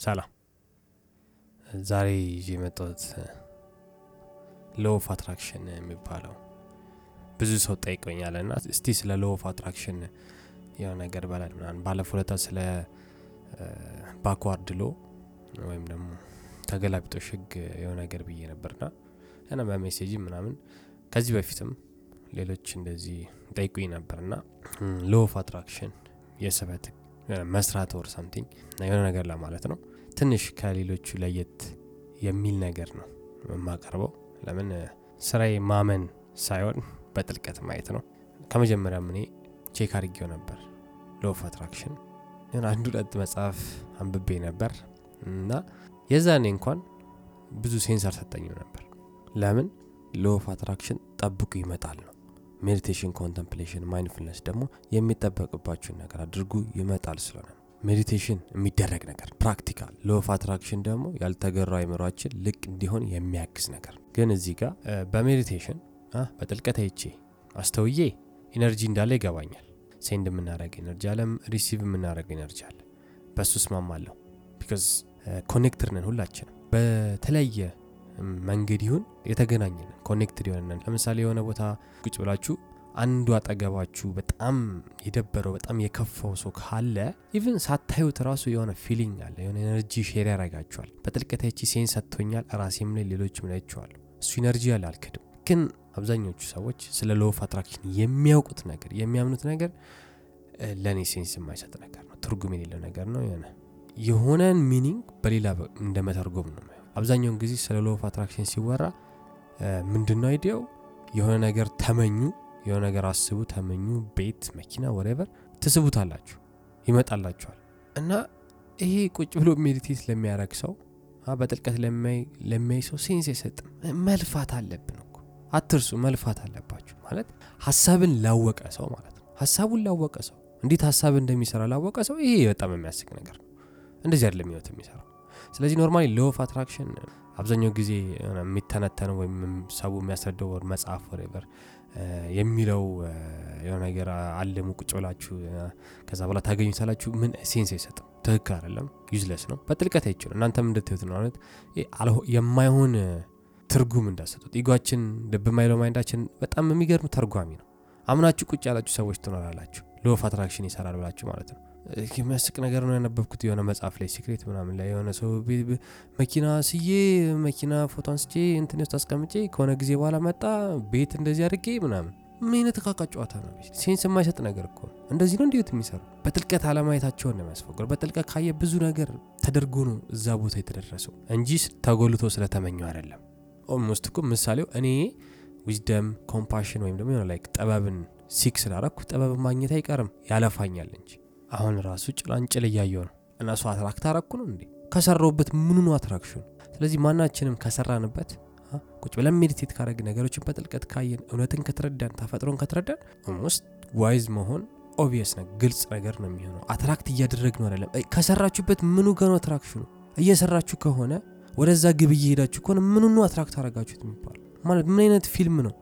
ሰላም። ዛሬ ይዤ የመጣሁት law of attraction የሚባለው ብዙ ሰው ጠይቆኛል እና እስቲ ስለ law of attraction የሆነ ነገር በላል ምናምን። ባለፈው ዕለት ስለ backward law ወይም ደግሞ ተገላቢጦሽ ህግ የሆነ ነገር ብዬ ነበርና እና በ message ምናምን ከዚህ በፊትም ሌሎች እንደዚህ ጠይቁኝ ነበርና law of attraction የስበት መስራት or something የሆነ ነገር ለማለት ነው። ትንሽ ከሌሎቹ ለየት የሚል ነገር ነው የማቀርበው። ለምን? ስራዬ ማመን ሳይሆን በጥልቀት ማየት ነው። ከመጀመሪያም እኔ check አድርጌው ነበር law of attraction አንድ ሁለት መጽሐፍ አንብቤ ነበር እና የዛኔ እንኳን ብዙ sense አልሰጠኝም ነበር። ለምን? law of attraction ጠብቁ ይመጣል ነው meditation contemplation mindfulness ደግሞ የሚጠበቅባችሁን ነገር አድርጉ ይመጣል ስለሆነ። meditation የሚደረግ ነገር practical law of attraction ደግሞ ያልተገራ አይምሯችን ልቅ እንዲሆን የሚያግዝ ነገር። ግን እዚህ ጋር በ meditation በጥልቀት አይቼ አስተውዬ energy እንዳለ ይገባኛል። send የምናደረግ energy አለም receive የምናደረግ energy አለ። በሱ እስማማለሁ። because connected ነን ሁላችንም። በተለያየ መንገድ ይሁን የተገናኘን connected የሆነን ለምሳሌ የሆነ ቦታ ቁጭ ብላችሁ አንዱ አጠገባችሁ በጣም የደበረው በጣም የከፋው ሰው ካለ even ሳታዩት ራሱ የሆነ feeling አለ የሆነ energy share ያደርጋችኋል። በጥልቀት sense ሰጥቶኛል ራሴም ላይ ሌሎችም አይቻለሁ እሱ energy ያለ አልክድም። ግን አብዛኞቹ ሰዎች ስለ law of attraction የሚያውቁት ነገር የሚያምኑት ነገር ለእኔ sense የማይሰጥ ነገር ነው ትርጉም የሌለው ነገር ነው የሆነ የሆነን meaning በሌላ እንደ ነው አብዛኛውን ጊዜ ስለ law of attraction ሲወራ ምንድነው idea ው? የሆነ ነገር ተመኙ የሆነ ነገር አስቡ ተመኙ ቤት መኪና whatever ትስቡታላችሁ ይመጣላችኋል። እና ይሄ ቁጭ ብሎ meditate ለሚያረግ ሰው በጥልቀት ለሚያይ ሰው sense አይሰጥም። መልፋት አለብን አትርሱ መልፋት አለባችሁ ማለት ሀሳብን ላወቀ ሰው ማለት ነው። ሀሳቡን ላወቀ ሰው እንዴት ሀሳብ እንደሚሰራ ላወቀ ሰው ይሄ በጣም የሚያስቅ ነገር ነው። እንደዚህ አይደለም ህይወት የሚሰራው ስለዚህ normally law of attraction አብዛኛው ጊዜ የሚተነተነው ወይም ሰው የሚያስረዳው መጽሐፍ whatever የሚለው የሆነ ነገር አለሙ ቁጭ ብላችሁ ከዛ በኋላ ታገኙታላችሁ ምን sense አይሰጥም። ትክክል አይደለም። useless ነው። በጥልቀት አይችሉ እናንተም እንድትዩት ነው ማለት የማይሆን ትርጉም እንዳሰጡት። ego ኣችን ልብ ማይለው mind ኣችን በጣም የሚገርም ተርጓሚ ነው። አምናችሁ ቁጭ ያላችሁ ሰዎች ትኖራላችሁ። law of attraction ይሰራል ብላችሁ ማለት ነው የሚያስቅ ነገር ነው ያነበብኩት። የሆነ መጽሐፍ ላይ Secret ምናምን ላይ የሆነ ሰው መኪና ስዬ መኪና ፎቶ አንስቼ እንትን ውስጥ አስቀምጬ ከሆነ ጊዜ በኋላ መጣ ቤት እንደዚህ አድርጌ ምናምን ምን አይነት እቃቃ ጨዋታ ነው sense የማይሰጥ ነገር እኮ እንደዚህ ነው እንዴት የሚሰሩ በጥልቀት አለማየታቸውን ነው የሚያስፈግሩ በጥልቀት ካየ ብዙ ነገር ተደርጎ ነው እዛ ቦታ የተደረሰው እንጂ ተጎልቶ ስለተመኘው አይደለም። almost እኮ ምሳሌው እኔ wisdom compassion ወይም ደግሞ like ጥበብን seek ስላረኩ ጥበብን ማግኘት አይቀርም። ያለፋኛል እንጂ አሁን ራሱ ጭላንጭል እያየው ነው። እና እሱ attract አረኩ ነው እንዴ? ከሰራውበት ምኑ ነው attraction ስለዚህ ማናችንም ከሰራንበት ቁጭ ብለን meditate ካረግ ነገሮችን በጥልቀት ካየን እውነትን ከተረዳን ተፈጥሮን ከተረዳን almost wise መሆን obvious ነ ግልጽ ነገር ነው የሚሆነው። attract እያደረግ ነው አይደለም። ከሰራችሁበት ምኑ ጋ ነው attraction ኡ? እየሰራችሁ ከሆነ ወደዛ ግብ እየሄዳችሁ ከሆነ ምኑ ነው attract አረጋችሁት የሚባል ማለት ምን አይነት ፊልም ነው?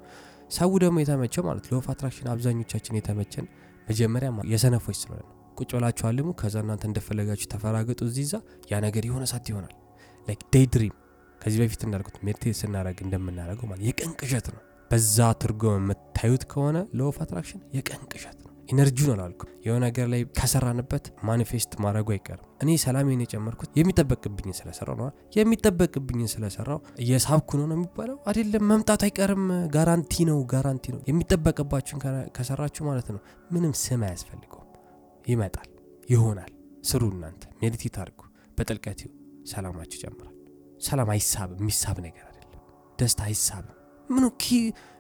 ሰው ደግሞ የተመቸው ማለት law of attraction አብዛኞቻችን የተመቸን መጀመሪያ የሰነፎች ስለሆነ ነው ቁጭ ብላችሁ አልሙ ከዛ እናንተ እንደፈለጋችሁ ተፈራገጡ እዚዛ ያ ነገር የሆነ ሳት ይሆናል። like day dream ከዚህ በፊት እንዳልኩት meditate ስናደረግ እንደምናደረገው ማለት የቀን ቅዠት ነው። በዛ ትርጉም የምታዩት ከሆነ law of attraction የቀን ቅዠት ነው። energy ውን አላልኩ የሆነ ነገር ላይ ከሰራንበት manifest ማድረጉ አይቀርም። እኔ ሰላሜን የጨመርኩት የሚጠበቅብኝን ስለሰራው ነው። የሚጠበቅብኝን ስለሰራው እየሳብኩ ነው ነው የሚባለው። አይደለም መምጣቱ አይቀርም። guarantee ነው guarantee ነው። የሚጠበቅባችሁን ከሰራችሁ ማለት ነው። ምንም ስም አያስፈልገው ይመጣል። ይሆናል። ስሩ እናንተ meditate አድርጉ። በጥልቀት ሰላማችሁ ይጨምራል። ሰላም አይሳብም የሚሳብ ነገር አይደለም። ደስታ አይሳብም። ምኑ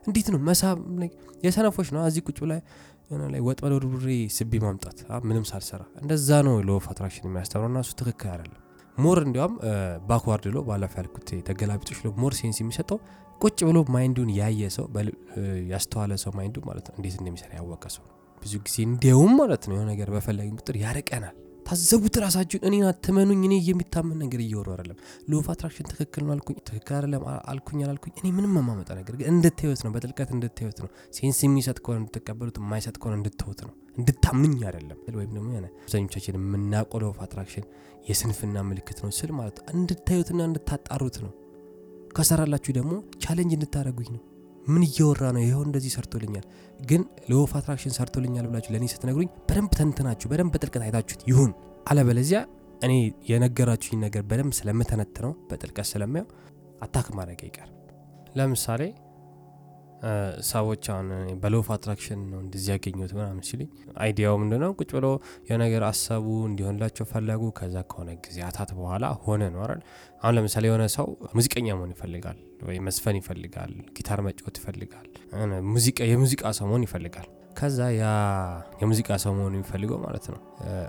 እንዴት ነው? መሳብ የሰነፎች ነው። እዚህ ቁጭ ላይ ላይ ወጥ በደርቡሬ ስቤ ማምጣት። ምንም ሳልሰራ። እንደዛ ነው law attraction የሚያስተምረው እና እሱ ትክክል አይደለም። more እንዲያውም backward law ባለፈ ያልኩት ተገላቢጦሽ law more sense የሚሰጠው ቁጭ ብሎ mind ኡን ያየ ሰው ያስተዋለ ሰው mind ኡ ማለት እንዴት እንደሚሰራ ያወቀ ሰው ነው ብዙ ጊዜ እንዲያውም ማለት ነው የሆነ ነገር በፈለግን ቁጥር ያርቀናል። ታዘቡት ራሳችሁን እኔን አትመኑኝ እኔ የሚታመን ነገር እያወራሁ አይደለም። law of attraction ትክክል ነው አልኩኝ ትክክል አይደለም አልኩኝ አላልኩኝ እኔ ምንም የማመጣ ነገር ግን እንድታዩት ነው በጥልቀት እንድታዩት ነው። sense የሚሰጥ ከሆነ እንድትቀበሉት የማይሰጥ ከሆነ እንድትተውት ነው። እንድታምኑኝ አይደለም ወይም ደግሞ ሆነ አብዛኞቻችን የምናውቀው law of attraction የስንፍና ምልክት ነው ስል ማለት እንድታዩትና እንድታጣሩት ነው። ከሰራላችሁ ደግሞ challenge እንድታደረጉኝ ነው ምን እየወራ ነው? ይኸው እንደዚህ ሰርቶልኛል። ግን of attraction ሰርቶልኛል ብላችሁ ለእኔ ስትነግሩኝ በደንብ ተንትናችሁ በደንብ በጥልቀት አይታችሁት ይሁን። አለበለዚያ እኔ የነገራችሁኝ ነገር በደንብ ስለምተነትነው በጥልቀት ስለማየው attack ማድረግ አይቀር ለምሳሌ ሰዎች አሁን በ law of attraction ነው እንደዚህ ያገኙት ምናምን ሲሉኝ idea ው ምንድነው? ቁጭ ብሎ የነገር አሰቡ እንዲሆንላቸው ፈለጉ። ከዛ ከሆነ ጊዜያት በኋላ ሆነ ነው አይደል? አሁን ለምሳሌ የሆነ ሰው ሙዚቀኛ መሆን ይፈልጋል ወይ መስፈን ይፈልጋል ጊታር መጫወት ይፈልጋል ሙዚቃ የሙዚቃ ሰው መሆን ይፈልጋል ከዛ ያ የሙዚቃ ሰው መሆኑ የሚፈልገው ማለት ነው።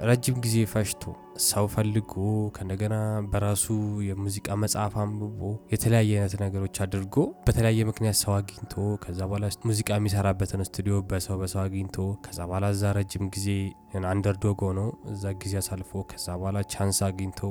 ረጅም ጊዜ ለፍቶ ሰው ፈልጎ ከእንደገና በራሱ የሙዚቃ መጽሐፍ አንብቦ የተለያየ አይነት ነገሮች አድርጎ በተለያየ ምክንያት ሰው አግኝቶ ከዛ በኋላ ሙዚቃ የሚሰራበትን ስቱዲዮ በሰው በሰው አግኝቶ ከዛ በኋላ እዛ ረጅም ጊዜ underdog ሆኖ እዛ ጊዜ አሳልፎ ከዛ በኋላ chance አግኝቶ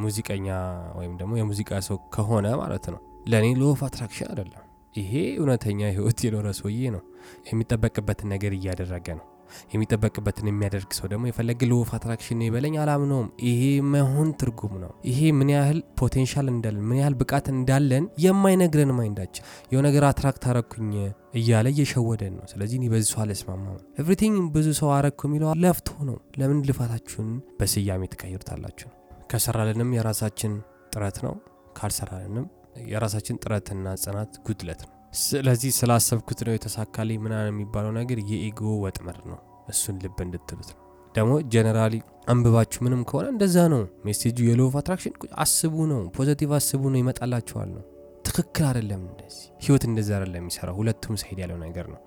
ሙዚቀኛ ወይም ደግሞ የሙዚቃ ሰው ከሆነ ማለት ነው። ለእኔ law of attraction አይደለም ይሄ እውነተኛ ህይወት የኖረ ሰውዬ ነው። የሚጠበቅበትን ነገር እያደረገ ነው። የሚጠበቅበትን የሚያደርግ ሰው ደግሞ የፈለገ law attraction ነው ይበለኝ አላምነውም። ይሄ መሆን ትርጉም ነው። ይሄ ምን ያህል potential እንዳለን ምን ያህል ብቃት እንዳለን የማይነግረን mind ኣችን የሆነ ነገር attract አረኩኝ እያለ እየሸወደን ነው። ስለዚህ እኔ በዚህ ሰው አልስማማም። everything ብዙ ሰው አረኩ የሚለው ለፍቶ ነው። ለምን ልፋታችሁን በስያሜ ትቀይሩታላችሁ? ከሰራልንም የራሳችን ጥረት ነው። ካልሰራልንም የራሳችን ጥረትና ጽናት ጉድለት ነው። ስለዚህ ስላሰብኩት ነው የተሳካልኝ ምናምን የሚባለው ነገር የ ego ወጥመድ ነው። እሱን ልብ እንድትሉት ነው። ደግሞ generally አንብባችሁ ምንም ከሆነ እንደዛ ነው። message ኡ የ law of attraction አስቡ ነው። positive አስቡ ነው። ይመጣላችኋል ነው። ትክክል አይደለም እንደዚህ። ህይወት እንደዛ አይደለም የሚሰራው። ሁለቱም side ያለው ነገር ነው።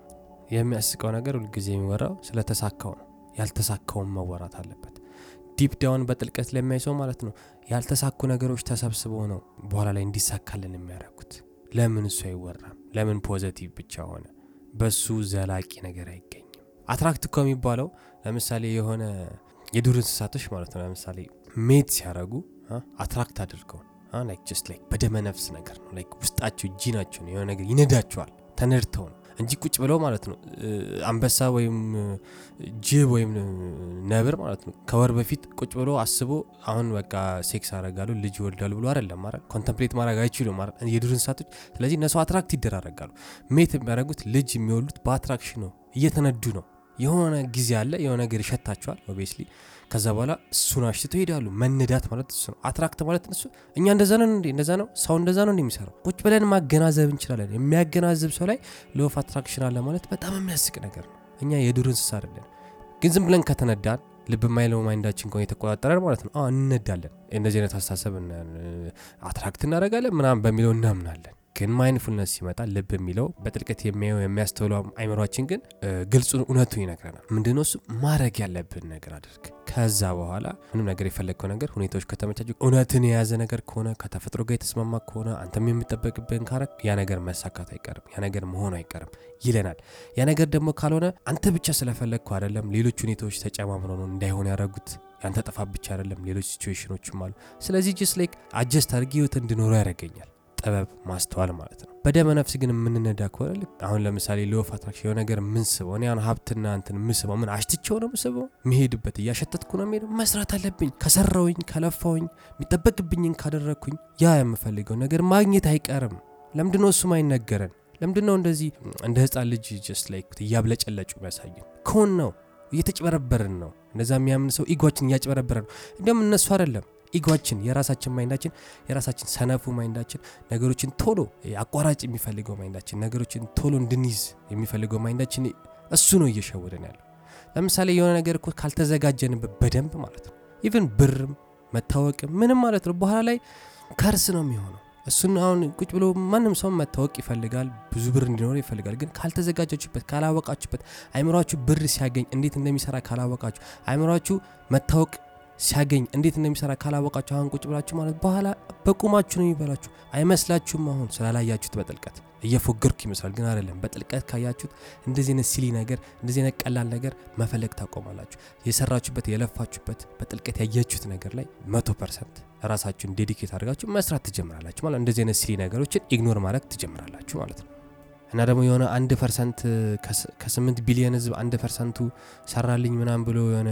የሚያስቀው ነገር ሁልጊዜ የሚወራው ስለተሳካው ነው። ያልተሳካውን መወራት አለበት deep down በጥልቀት ለሚያይ ሰው ማለት ነው። ያልተሳኩ ነገሮች ተሰብስበው ነው በኋላ ላይ እንዲሳካልን የሚያደርጉት። ለምን እሱ አይወራም? ለምን positive ብቻ ሆነ? በሱ ዘላቂ ነገር አይገኝም። attract እኮ የሚባለው ለምሳሌ የሆነ የዱር እንስሳቶች ማለት ነው ለምሳሌ mate ሲያደረጉ attract አድርገው like just like በደመ ነፍስ ነገር ነው like ውስጣቸው ጂናቸው ነው የሆነ ነገር ይነዳቸዋል ተነድተው ነው እንጂ ቁጭ ብለው ማለት ነው። አንበሳ ወይም ጅብ ወይም ነብር ማለት ነው። ከወር በፊት ቁጭ ብሎ አስቦ አሁን በቃ ሴክስ አረጋሉ ልጅ ይወልዳሉ ብሎ አይደለም ማለት contemplate ማድረግ አይችሉም የዱር እንስሳቶች ስለዚህ እነሱ attract ይደራረጋሉ። mate የሚያደርጉት ልጅ የሚወልዱት በ attraction ነው እየተነዱ ነው። የሆነ ጊዜ አለ የሆነ ነገር ይሸታቸዋል obviously ከዛ በኋላ እሱን አሽትተው ይሄዳሉ። መነዳት ማለት እሱ ነው። attract ማለት እሱ እኛ እንደዛ ነው እንዴ? እንደዛ ነው? ሰው እንደዛ ነው እንደሚሰራው ቁጭ ብለን ማገናዘብ እንችላለን። የሚያገናዝብ ሰው ላይ law of attraction አለ ማለት በጣም የሚያስቅ ነገር ነው። እኛ የዱር እንስሳ አይደለን። ግን ዝም ብለን ከተነዳን ልብ የማይለው mind አችን ከሆነ የተቆጣጠረን ማለት ነው። እንነዳለን። እንደዚህ አይነት አስተሳሰብ attract እናደረጋለን ምናምን በሚለው እናምናለን ግን mindfulness ሲመጣ ልብ የሚለው በጥልቀት የሚያየው የሚያስተውለው አይምሯችን ግን ግልጹን እውነቱን ይነግረናል። ምንድነው እሱ? ማድረግ ያለብን ነገር አድርግ። ከዛ በኋላ ምንም ነገር የፈለግከው ነገር ሁኔታዎች ከተመቻቹ እውነትን የያዘ ነገር ከሆነ ከተፈጥሮ ጋር የተስማማ ከሆነ አንተም የሚጠበቅብን ካረግ ያ ነገር መሳካት አይቀርም። ያ ነገር መሆኑ አይቀርም ይለናል። ያ ነገር ደግሞ ካልሆነ አንተ ብቻ ስለፈለግኩ አይደለም ሌሎች ሁኔታዎች ተጨማምረው ነው እንዳይሆን ያደረጉት። ያንተ ጥፋት ብቻ አይደለም ሌሎች ሲቹዌሽኖችም አሉ። ስለዚህ just like adjust አድርጌ ህይወት እንድኖረው ያደረገኛል ጥበብ ማስተዋል ማለት ነው። በደመ ነፍስ ግን የምንነዳ ከሆነ አሁን ለምሳሌ law of attraction የሆነ ነገር ምንስበው እኔ አሁን ሀብትና እንትን ምስበው ምን አሽትቸው ነው ምስበው የሚሄድበት እያሸተትኩ ነው የሚሄደው መስራት አለብኝ። ከሰራውኝ ከለፋውኝ የሚጠበቅብኝን ካደረግኩኝ ያ የምፈልገው ነገር ማግኘት አይቀርም። ለምንድነው እሱም አይነገረን? ለምንድነው እንደዚህ እንደ ህፃን ልጅ just like እያብለጨለጩ የሚያሳዩን ከሆን ነው። እየተጭበረበርን ነው። እንደዛ የሚያምን ሰው ego አችን እያጭበረበረ ነው። እንዲሁም እነሱ አይደለም ego አችን የራሳችን mind አችን የራሳችን ሰነፉ mind አችን ነገሮችን ቶሎ አቋራጭ የሚፈልገው mind አችን ነገሮችን ቶሎ እንድንይዝ የሚፈልገው mind አችን እሱ ነው እየሸወደን ያለው። ለምሳሌ የሆነ ነገር እኮ ካልተዘጋጀንበት በደንብ ማለት ነው። even ብርም መታወቅም ምንም ማለት ነው። በኋላ ላይ curse ነው የሚሆነው። እሱን አሁን ቁጭ ብሎ ማንም ሰው መታወቅ ይፈልጋል ብዙ ብር እንዲኖር ይፈልጋል። ግን ካልተዘጋጃችሁበት ካላወቃችሁበት አይምሯችሁ ብር ሲያገኝ እንዴት እንደሚሰራ ካላወቃችሁ አይምሯችሁ መታወቅ ሲያገኝ እንዴት እንደሚሰራ ካላወቃችሁ አሁን ቁጭ ብላችሁ ማለት በኋላ በቁማችሁ ነው የሚበላችሁ። አይመስላችሁም አሁን ስላላያችሁት በጥልቀት። እየፎገርኩ ይመስላል ግን አይደለም። በጥልቀት ካያችሁት እንደዚህ አይነት silly ነገር እንደዚህ አይነት ቀላል ነገር መፈለግ ታቆማላችሁ። የሰራችሁበት የለፋችሁበት በጥልቀት ያያችሁት ነገር ላይ መቶ percent ራሳችሁን dedicate አድርጋችሁ መስራት ትጀምራላችሁ ማለት እንደዚህ አይነት silly ነገሮችን ignore ማድረግ ትጀምራላችሁ ማለት ነው እና ደግሞ የሆነ አንድ percent ከስምንት ቢሊዮን ህዝብ አንድ percent ኡ ሰራልኝ ምናምን ብሎ የሆነ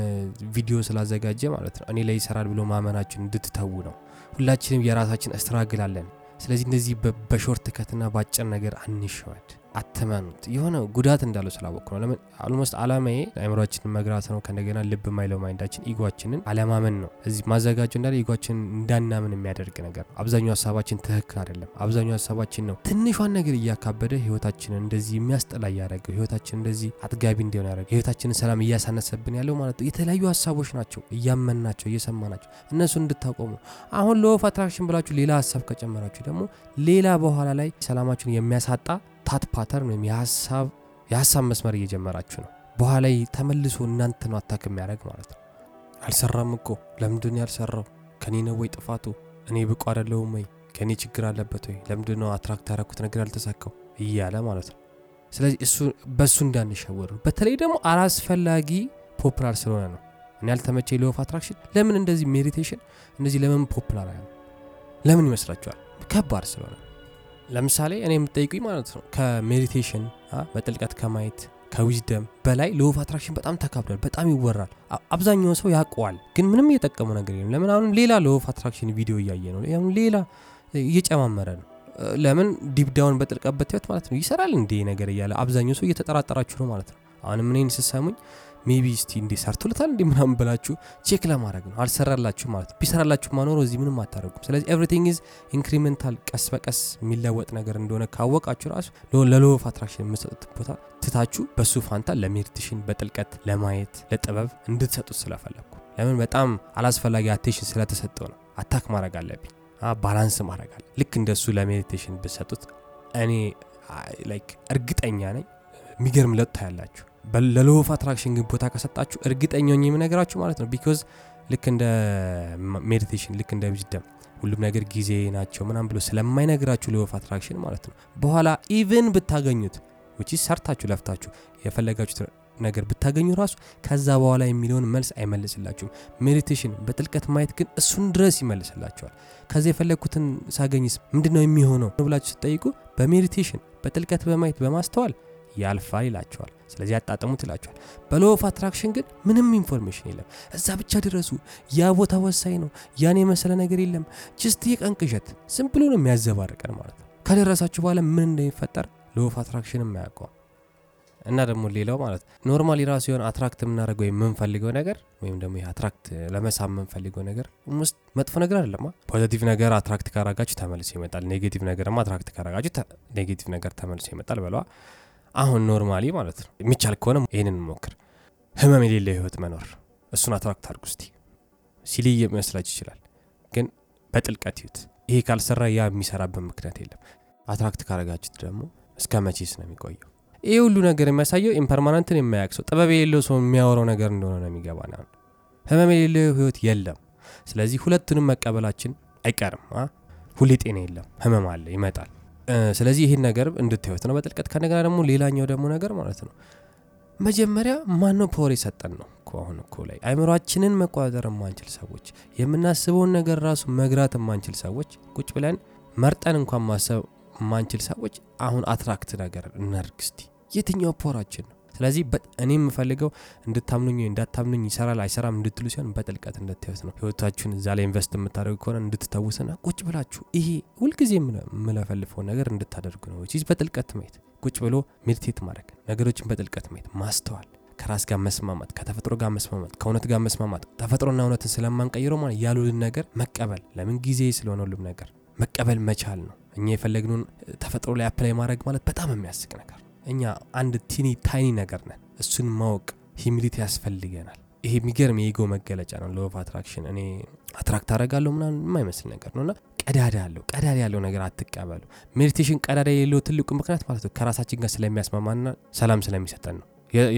ቪዲዮ ስላዘጋጀ ማለት ነው እኔ ላይ ይሰራል ብሎ ማመናችን እንድትተዉ ነው። ሁላችንም የራሳችን struggle አለን። ስለዚህ እንደዚህ በ short cut ና በአጭር ነገር አንሸወድ፣ አትመኑት። የሆነ ጉዳት እንዳለው ስላወቅኩ ነው። ለምን almost አላማዬ አእምሯችንን መግራት ነው። ከእንደገና ልብ ማይለው mind አችን ego አችንን አለማመን ነው። እዚህ ማዘጋጀው እንዳለ ego አችንን እንዳናምን የሚያደርግ ነገር ነው። አብዛኛው ሀሳባችን ትክክል አይደለም። አብዛኛው ሀሳባችን ነው ትንሿን ነገር እያካበደ ህይወታችንን እንደዚህ የሚያስጠላ እያደረገው ህይወታችን እንደዚህ አጥጋቢ እንዲሆን ያደረገ ህይወታችንን ሰላም እያሳነሰብን ያለው ማለት ነው። የተለያዩ ሀሳቦች ናቸው እያመንናቸው እየሰማናቸው እነሱን እንድታቆሙ አሁን law of attraction ብላችሁ ሌላ ሀሳብ ከጨመራችሁ ደግሞ ሌላ በኋላ ላይ ሰላማችሁን የሚያሳጣ thought pattern ወይም የሀሳብ መስመር እየጀመራችሁ ነው። በኋላ ተመልሶ እናንተ ነው attack የሚያደርግ ማለት ነው። አልሰራም እኮ ለምንድን ያልሰራው? ከኔ ነው ወይ ጥፋቱ? እኔ ብቁ አይደለሁም ወይ? ከኔ ችግር አለበት ወይ? ለምንድን ነው attract ያደረኩት ነገር ያልተሳካው? እያለ ማለት ነው። ስለዚህ እሱ በእሱ እንዳንሸወድ፣ በተለይ ደግሞ አላስፈላጊ popular ስለሆነ ነው። እኔ ያልተመቼ law of attraction ለምን እንደዚህ meditation እንደዚህ ለምን popular ለምን ይመስላችኋል? ከባድ ስለሆነ ለምሳሌ እኔ የምጠይቁኝ ማለት ነው ከ meditation በጥልቀት ከማየት ከ wisdom በላይ law of attraction በጣም ተካብዷል፣ በጣም ይወራል። አብዛኛውን ሰው ያውቀዋል፣ ግን ምንም እየጠቀመው ነገር የለም። ለምን አሁን ሌላ law of attraction ቪዲዮ እያየ ነው፣ ሌላ እየጨማመረ ነው። ለምን deep down በጥልቀት በትበት ማለት ነው ይሰራል እንዴ ነገር እያለ አብዛኛው ሰው እየተጠራጠራችሁ ነው ማለት ነው። አሁንም እኔን ስሰሙኝ maybe እስቲ እንዴ ሰርቶልታል እንዴ ምናምን ብላችሁ check ለማድረግ ነው። አልሰራላችሁ ማለት ቢሰራላችሁ ማኖሮ እዚህ ምንም አታደርጉም። ስለዚህ everything is incremental፣ ቀስ በቀስ የሚለወጥ ነገር እንደሆነ ካወቃችሁ ራሱ ለ law of attraction የምሰጡት ቦታ ትታችሁ በሱ ፋንታ ለ meditation በጥልቀት ለማየት ለጥበብ እንድትሰጡት ስለፈለግኩ ለምን በጣም አላስፈላጊ attention ስለተሰጠው ነው። attack ማድረግ አለብኝ፣ balance ማድረግ አለ። ልክ እንደሱ ለ meditation ብትሰጡት እኔ እርግጠኛ ነኝ የሚገርም ለውጥ ታያላችሁ። ለ law of attraction ግን ቦታ ከሰጣችሁ እርግጠኛ ሆኜ የምነግራችሁ ማለት ነው። because ልክ እንደ meditation ልክ እንደ wisdom ሁሉም ነገር ጊዜ ናቸው ምናም ብሎ ስለማይነግራችሁ law of attraction ማለት ነው። በኋላ even ብታገኙት ውጪ ሰርታችሁ ለፍታችሁ የፈለጋችሁት ነገር ብታገኙ ራሱ ከዛ በኋላ የሚለውን መልስ አይመልስላችሁም። meditation በጥልቀት ማየት ግን እሱን ድረስ ይመልስላችኋል። ከዚ የፈለግኩትን ሳገኝስ ምንድን ነው የሚሆነው ብላችሁ ስትጠይቁ በ meditation በጥልቀት በማየት በማስተዋል ያልፋል ይላቸዋል። ስለዚህ ያጣጥሙት ይላቸዋል። በ law of attraction ግን ምንም information የለም። እዛ ብቻ ድረሱ፣ ያ ቦታ ወሳኝ ነው፣ ያን የመሰለ ነገር የለም። just የቀን ቅዠት ዝም ብሎ ነው የሚያዘባርቀን ማለት ነው። ከደረሳችሁ በኋላ ምን እንደሚፈጠር law of attraction የማያውቀው እና ደግሞ ሌላው ማለት normally ራሱ የሆነ attract የምናደርገው የምንፈልገው ነገር ወይም ደግሞ attract ለመሳብ የምንፈልገው ነገር ውስጥ መጥፎ ነገር አይደለማ። positive ነገር attract ካረጋችሁ ተመልሶ ይመጣል። negative ነገርማ attract ካረጋችሁ negative ነገር ተመልሶ ይመጣል በ law አሁን normally ማለት ነው የሚቻል ከሆነ ይህንን ሞክር። ህመም የሌለ ህይወት መኖር እሱን attract አድርጉ እስቲ። silly ሊመስላችሁ ይችላል፣ ግን በጥልቀት ይዩት። ይሄ ካልሰራ ያ የሚሰራበት ምክንያት የለም። attract ካረጋችሁት ደግሞ እስከ መቼስ ነው የሚቆየው? ይህ ሁሉ ነገር የሚያሳየው impermanence ን የማያውቅ ሰው ጥበብ የሌለው ሰው የሚያወራው ነገር እንደሆነ ነው የሚገባ። ህመም የሌለው ህይወት የለም። ስለዚህ ሁለቱንም መቀበላችን አይቀርም። ሁሌ ጤና የለም፣ ህመም አለ፣ ይመጣል። ስለዚህ ይህን ነገር እንድታዩት ነው በጥልቀት። ከነገና ደግሞ ሌላኛው ደግሞ ነገር ማለት ነው መጀመሪያ ማነው power የሰጠን ነው እኮ አሁን እኮ ላይ አይምሯችንን መቆጣጠር የማንችል ሰዎች፣ የምናስበውን ነገር ራሱ መግራት የማንችል ሰዎች፣ ቁጭ ብለን መርጠን እንኳን ማሰብ የማንችል ሰዎች አሁን attract ነገር እናርግ እስቲ። የትኛው power አችን ነው? ስለዚህ እኔ የምፈልገው እንድታምኑኝ እንዳታምኑኝ ይሰራል አይሰራም እንድትሉ ሲሆን በጥልቀት እንድታዩት ነው። ህይወታችሁን እዛ ላይ invest የምታደርጉ ከሆነ እንድትተውስና ቁጭ ብላችሁ ይሄ ሁልጊዜ የምለፈልፈውን ነገር እንድታደርጉ ነው። ቺዝ በጥልቀት ማየት፣ ቁጭ ብሎ meditate ማድረግ፣ ነገሮችን በጥልቀት ማየት፣ ማስተዋል፣ ከራስ ጋር መስማማት፣ ከተፈጥሮ ጋር መስማማት፣ ከእውነት ጋር መስማማት። ተፈጥሮና እውነትን ስለማንቀይረው ማለት ያሉልን ነገር መቀበል፣ ለምን ጊዜ ስለሆነ ሁሉም ነገር መቀበል መቻል ነው። እኛ የፈለግነውን ተፈጥሮ ላይ apply ማድረግ ማለት በጣም የሚያስቅ ነገር እኛ አንድ tiny tiny ነገር ነን። እሱን ማወቅ humility ያስፈልገናል። ይሄ የሚገርም የ ego መገለጫ ነው። law of attraction እኔ attract አደርጋለሁ ምናምን የማይመስል ነገር ነው እና ቀዳዳ ያለው ቀዳዳ ያለው ነገር አትቀበሉ። meditation ቀዳዳ የሌለው ትልቁ ምክንያት ማለት ነው ከራሳችን ጋር ስለሚያስማማና ሰላም ስለሚሰጠን ነው።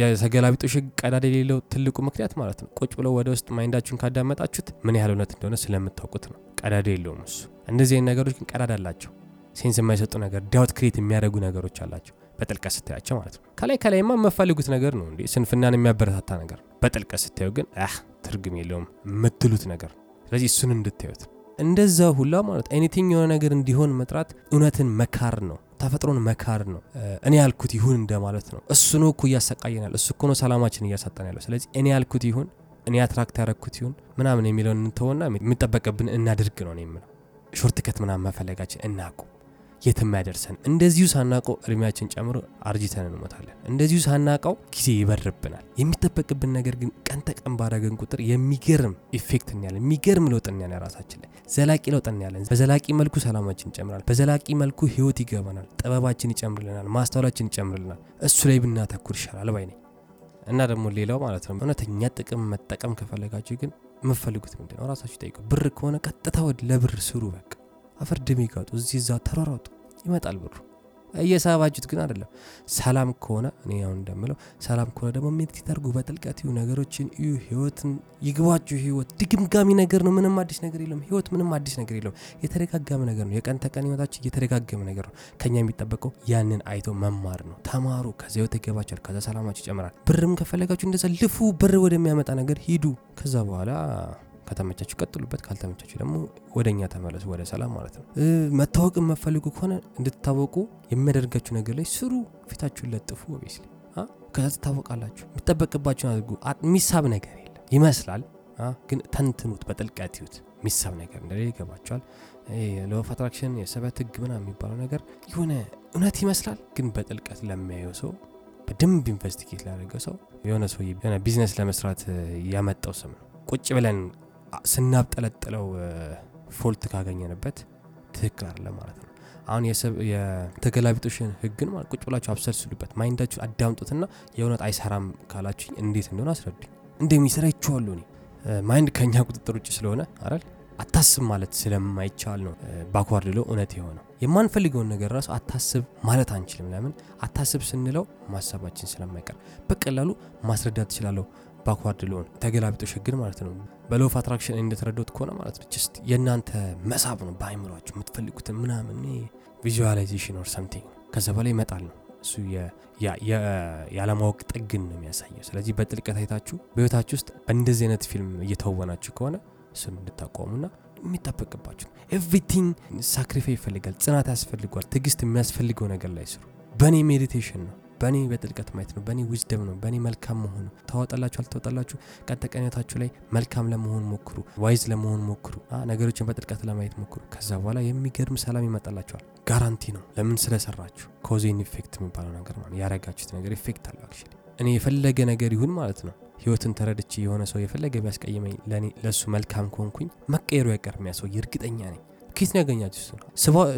የተገላቢጦሽ ቀዳዳ የሌለው ትልቁ ምክንያት ማለት ነው ቁጭ ብለው ወደ ውስጥ mind አችሁን ካዳመጣችሁት ምን ያህል እውነት እንደሆነ ስለምታውቁት ነው። ቀዳዳ የለውም እሱ። እንደዚህ አይነት ነገሮች ግን ቀዳዳ አላቸው። sense የማይሰጡ ነገር doubt create የሚያደርጉ ነገሮች አላቸው። በጥልቀት ስታያቸው ማለት ነው። ከላይ ከላይማ የምፈልጉት ነገር ነው እንዴ ስንፍናን የሚያበረታታ ነገር። በጥልቀት ስታዩ ግን አህ ትርጉም የለውም የምትሉት ነገር ነው። ስለዚህ እሱን እንድታዩት እንደዛ ሁላ ማለት anything የሆነ ነገር እንዲሆን መጥራት እውነትን መካድ ነው። ተፈጥሮን መካድ ነው። እኔ ያልኩት ይሁን እንደማለት ነው። እሱ ነው እኮ እያሰቃየናል። እሱ እኮ ነው ሰላማችን እያሳጣን ያለው። ስለዚህ እኔ ያልኩት ይሁን፣ እኔ attract ያረግኩት ይሁን ምናምን የሚለውን እንተወና የሚጠበቅብን እናድርግ ነው የምለው። shortcut ምናምን መፈለጋችን እናቁም። የትም ያደርሰን። እንደዚሁ ሳናቀው እድሜያችን ጨምሮ አርጅተን እንሞታለን። እንደዚሁ ሳናቀው ጊዜ ይበርብናል። የሚጠበቅብን ነገር ግን ቀን ተቀን ባረገን ቁጥር የሚገርም effect እናያለን፣ የሚገርም ለውጥ እናያለን። ራሳችን ላይ ዘላቂ ለውጥ እናያለን። በዘላቂ መልኩ ሰላማችን ይጨምራል። በዘላቂ መልኩ ህይወት ይገባናል። ጥበባችን ይጨምርልናል። ማስተዋላችን ይጨምርልናል። እሱ ላይ ብናተኩር ይሻላል ባይ ነኝ። እና ደግሞ ሌላው ማለት ነው እውነተኛ ጥቅም መጠቀም ከፈለጋችሁ ግን የምፈልጉት ምንድን ነው? ራሳችሁ ጠይቁ። ብር ከሆነ ቀጥታ ወደ ለብር ስሩ። በቃ አፈር ድሜ ጋጡ፣ እዚህ እዛ ተሯሯጡ፣ ይመጣል ብሩ። እየሳባችሁት ግን አይደለም። ሰላም ከሆነ እኔ አሁን እንደምለው ሰላም ከሆነ ደግሞ meditate አድርጉ፣ በጥልቀት እዩ፣ ነገሮችን እዩ፣ ህይወትን ይግባችሁ። ህይወት ድግምጋሚ ነገር ነው። ምንም አዲስ ነገር የለም። ህይወት ምንም አዲስ ነገር የለውም። የተደጋገመ ነገር ነው። የቀን ተቀን ህይወታችን የተደጋገመ ነገር ነው። ከኛ የሚጠበቀው ያንን አይቶ መማር ነው። ተማሩ። ከዚ ህይወት ይገባችኋል። ከዛ ሰላማችሁ ይጨምራል። ብርም ከፈለጋችሁ እንደዛ ልፉ። ብር ወደሚያመጣ ነገር ሂዱ። ከዛ በኋላ ከተመቻችሁ ቀጥሉበት፣ ካልተመቻችሁ ደግሞ ወደ እኛ ተመለሱ፣ ወደ ሰላም ማለት ነው። መታወቅ የምትፈልጉ ከሆነ እንድትታወቁ የሚያደርጋችሁ ነገር ላይ ስሩ፣ ፊታችሁን ለጥፉ። ኦቤስሊ ከዛ ትታወቃላችሁ። የሚጠበቅባችሁን አድርጉ። የሚሳብ ነገር የለም ይመስላል፣ ግን ተንትኑት፣ በጥልቀት ይዩት። የሚሳብ ነገር እንደሌለ ይገባቸዋል። law of attraction የስበት ህግ ምናምን የሚባለው ነገር የሆነ እውነት ይመስላል፣ ግን በጥልቀት ለሚያየው ሰው በደንብ investigate ላደረገው ሰው የሆነ ሰው ቢዝነስ ለመስራት ያመጣው ስም ነው። ቁጭ ብለን ስናብጠለጥለው fault ካገኘንበት ትክክል አለ ማለት ነው። አሁን የተገላቢጦሽን ህግን ቁጭ ብላችሁ አብሰልስሉበት፣ mind አችሁ አዳምጡትና የእውነት አይሰራም ካላችሁኝ እንዴት እንደሆነ አስረዱኝ። እንደሚሰራ ይችዋሉ። እኔ mind ከኛ ቁጥጥር ውጭ ስለሆነ አይደል አታስብ ማለት ስለማይቻል ነው backward law እውነት የሆነው የማንፈልገውን ነገር ራሱ አታስብ ማለት አንችልም። ለምን አታስብ ስንለው ማሰባችን ስለማይቀር በቀላሉ ማስረዳት ትችላለሁ። backward law ን ተገላቢጦሽ ህግን ማለት ነው። በ law of attraction እንደተረዳሁት ከሆነ ማለት ነው just የእናንተ መሳብ ነው በአይምሯችሁ የምትፈልጉትን ምናምን visualization or something ከዛ በላይ ይመጣል ነው እሱ ያለማወቅ ጥግን ነው የሚያሳየው። ስለዚህ በጥልቀት አይታችሁ በህይወታችሁ ውስጥ በእንደዚህ አይነት ፊልም እየተወናችሁ ከሆነ እሱን እንድታቆሙና የሚጠበቅባችሁ everything sacrifice ይፈልጋል፣ ጽናት ያስፈልጓል፣ ትዕግስት የሚያስፈልገው ነገር ላይ ስሩ። በእኔ meditation ነው በእኔ በጥልቀት ማየት ነው። በእኔ wisdom ነው። በእኔ መልካም መሆን ነው። ተዋጠላችሁ አልተዋጠላችሁ ቀን ተቀኝታችሁ ላይ መልካም ለመሆን ሞክሩ። wise ለመሆን ሞክሩ። ነገሮችን በጥልቀት ለማየት ሞክሩ። ከዛ በኋላ የሚገርም ሰላም ይመጣላችኋል። guarantee ነው። ለምን ስለሰራችሁ cause and effect የሚባለው ነገር ማለት ያረጋችሁት ነገር effect አለው። actually እኔ የፈለገ ነገር ይሁን ማለት ነው ህይወትን ተረድቼ የሆነ ሰው የፈለገ ቢያስቀይመኝ ለእኔ ለእሱ መልካም ከሆንኩኝ መቀየሩ አይቀርም። ሰው እርግጠኛ ነኝ። ኬት ነው ያገኛችሁት?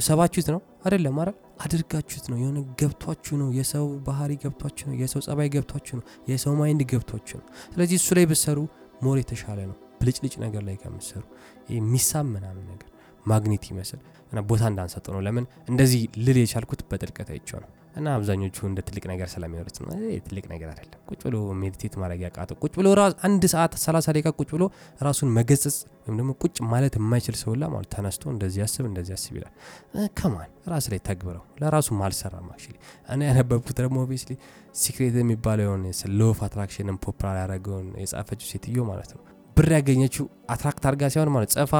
ሰባችሁት ነው አይደለም? አረ አድርጋችሁት ነው። የሆነ ገብቷችሁ ነው። የሰው ባህሪ ገብቷችሁ ነው። የሰው ጸባይ ገብቷችሁ ነው። የሰው mind ገብቷችሁ ነው። ስለዚህ እሱ ላይ ብሰሩ more የተሻለ ነው። ብልጭልጭ ነገር ላይ ከምሰሩ የሚሳብ ምናምን ነገር ማግኔት ይመስል እና ቦታ እንዳንሰጡ ነው። ለምን እንደዚህ ልል የቻልኩት በጥልቀት አይቼው ነው። እና አብዛኞቹ እንደ ትልቅ ነገር ስለሚወሩት ነው። ትልቅ ነገር አይደለም። ቁጭ ብሎ meditate ማድረግ ያቃተው ቁጭ ብሎ አንድ ሰዓት ሰላሳ ደቂቃ ቁጭ ብሎ ራሱን መገሰጽ ወይም ደግሞ ቁጭ ማለት የማይችል ሰው ላ ማለት ተነስቶ እንደዚህ ያስብ እንደዚህ ያስብ ይላል። ከማን ራስ ላይ ተግብረው ለራሱ አልሰራም። actually እኔ ያነበብኩት ደግሞ obviously Secret የሚባለው የሆነ law of attraction ን popular ያደረገውን የጻፈችው ሴትዮ ማለት ነው ብር ያገኘችው attract አድርጋ ሲሆን ማለት ጽፋ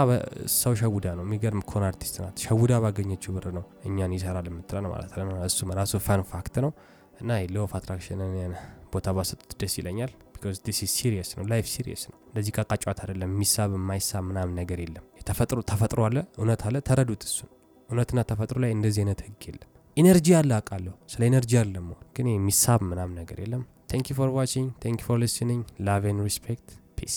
ሰው ሸውዳ ነው። የሚገርም con artist ናት። ሸውዳ ባገኘችው ብር ነው እኛን ይሰራል የምትለን ማለት ነው። እሱም ራሱ fun fact ነው እና law of attraction ን ቦታ ባሰጡት ደስ ይለኛል። because this is serious ነው። life serious ነው። እንደዚህ እቃቃ ጨዋታ አይደለም። የሚሳብ የማይሳብ ምናምን ነገር የለም። ተፈጥሮ ተፈጥሮ አለ፣ እውነት አለ። ተረዱት። እሱን እውነትና ተፈጥሮ ላይ እንደዚህ አይነት ህግ የለም። energy አለ አውቃለሁ። ስለ energy አለ ግን የሚሳብ ምናምን ነገር የለም። thank you for watching thank you for listening love and respect peace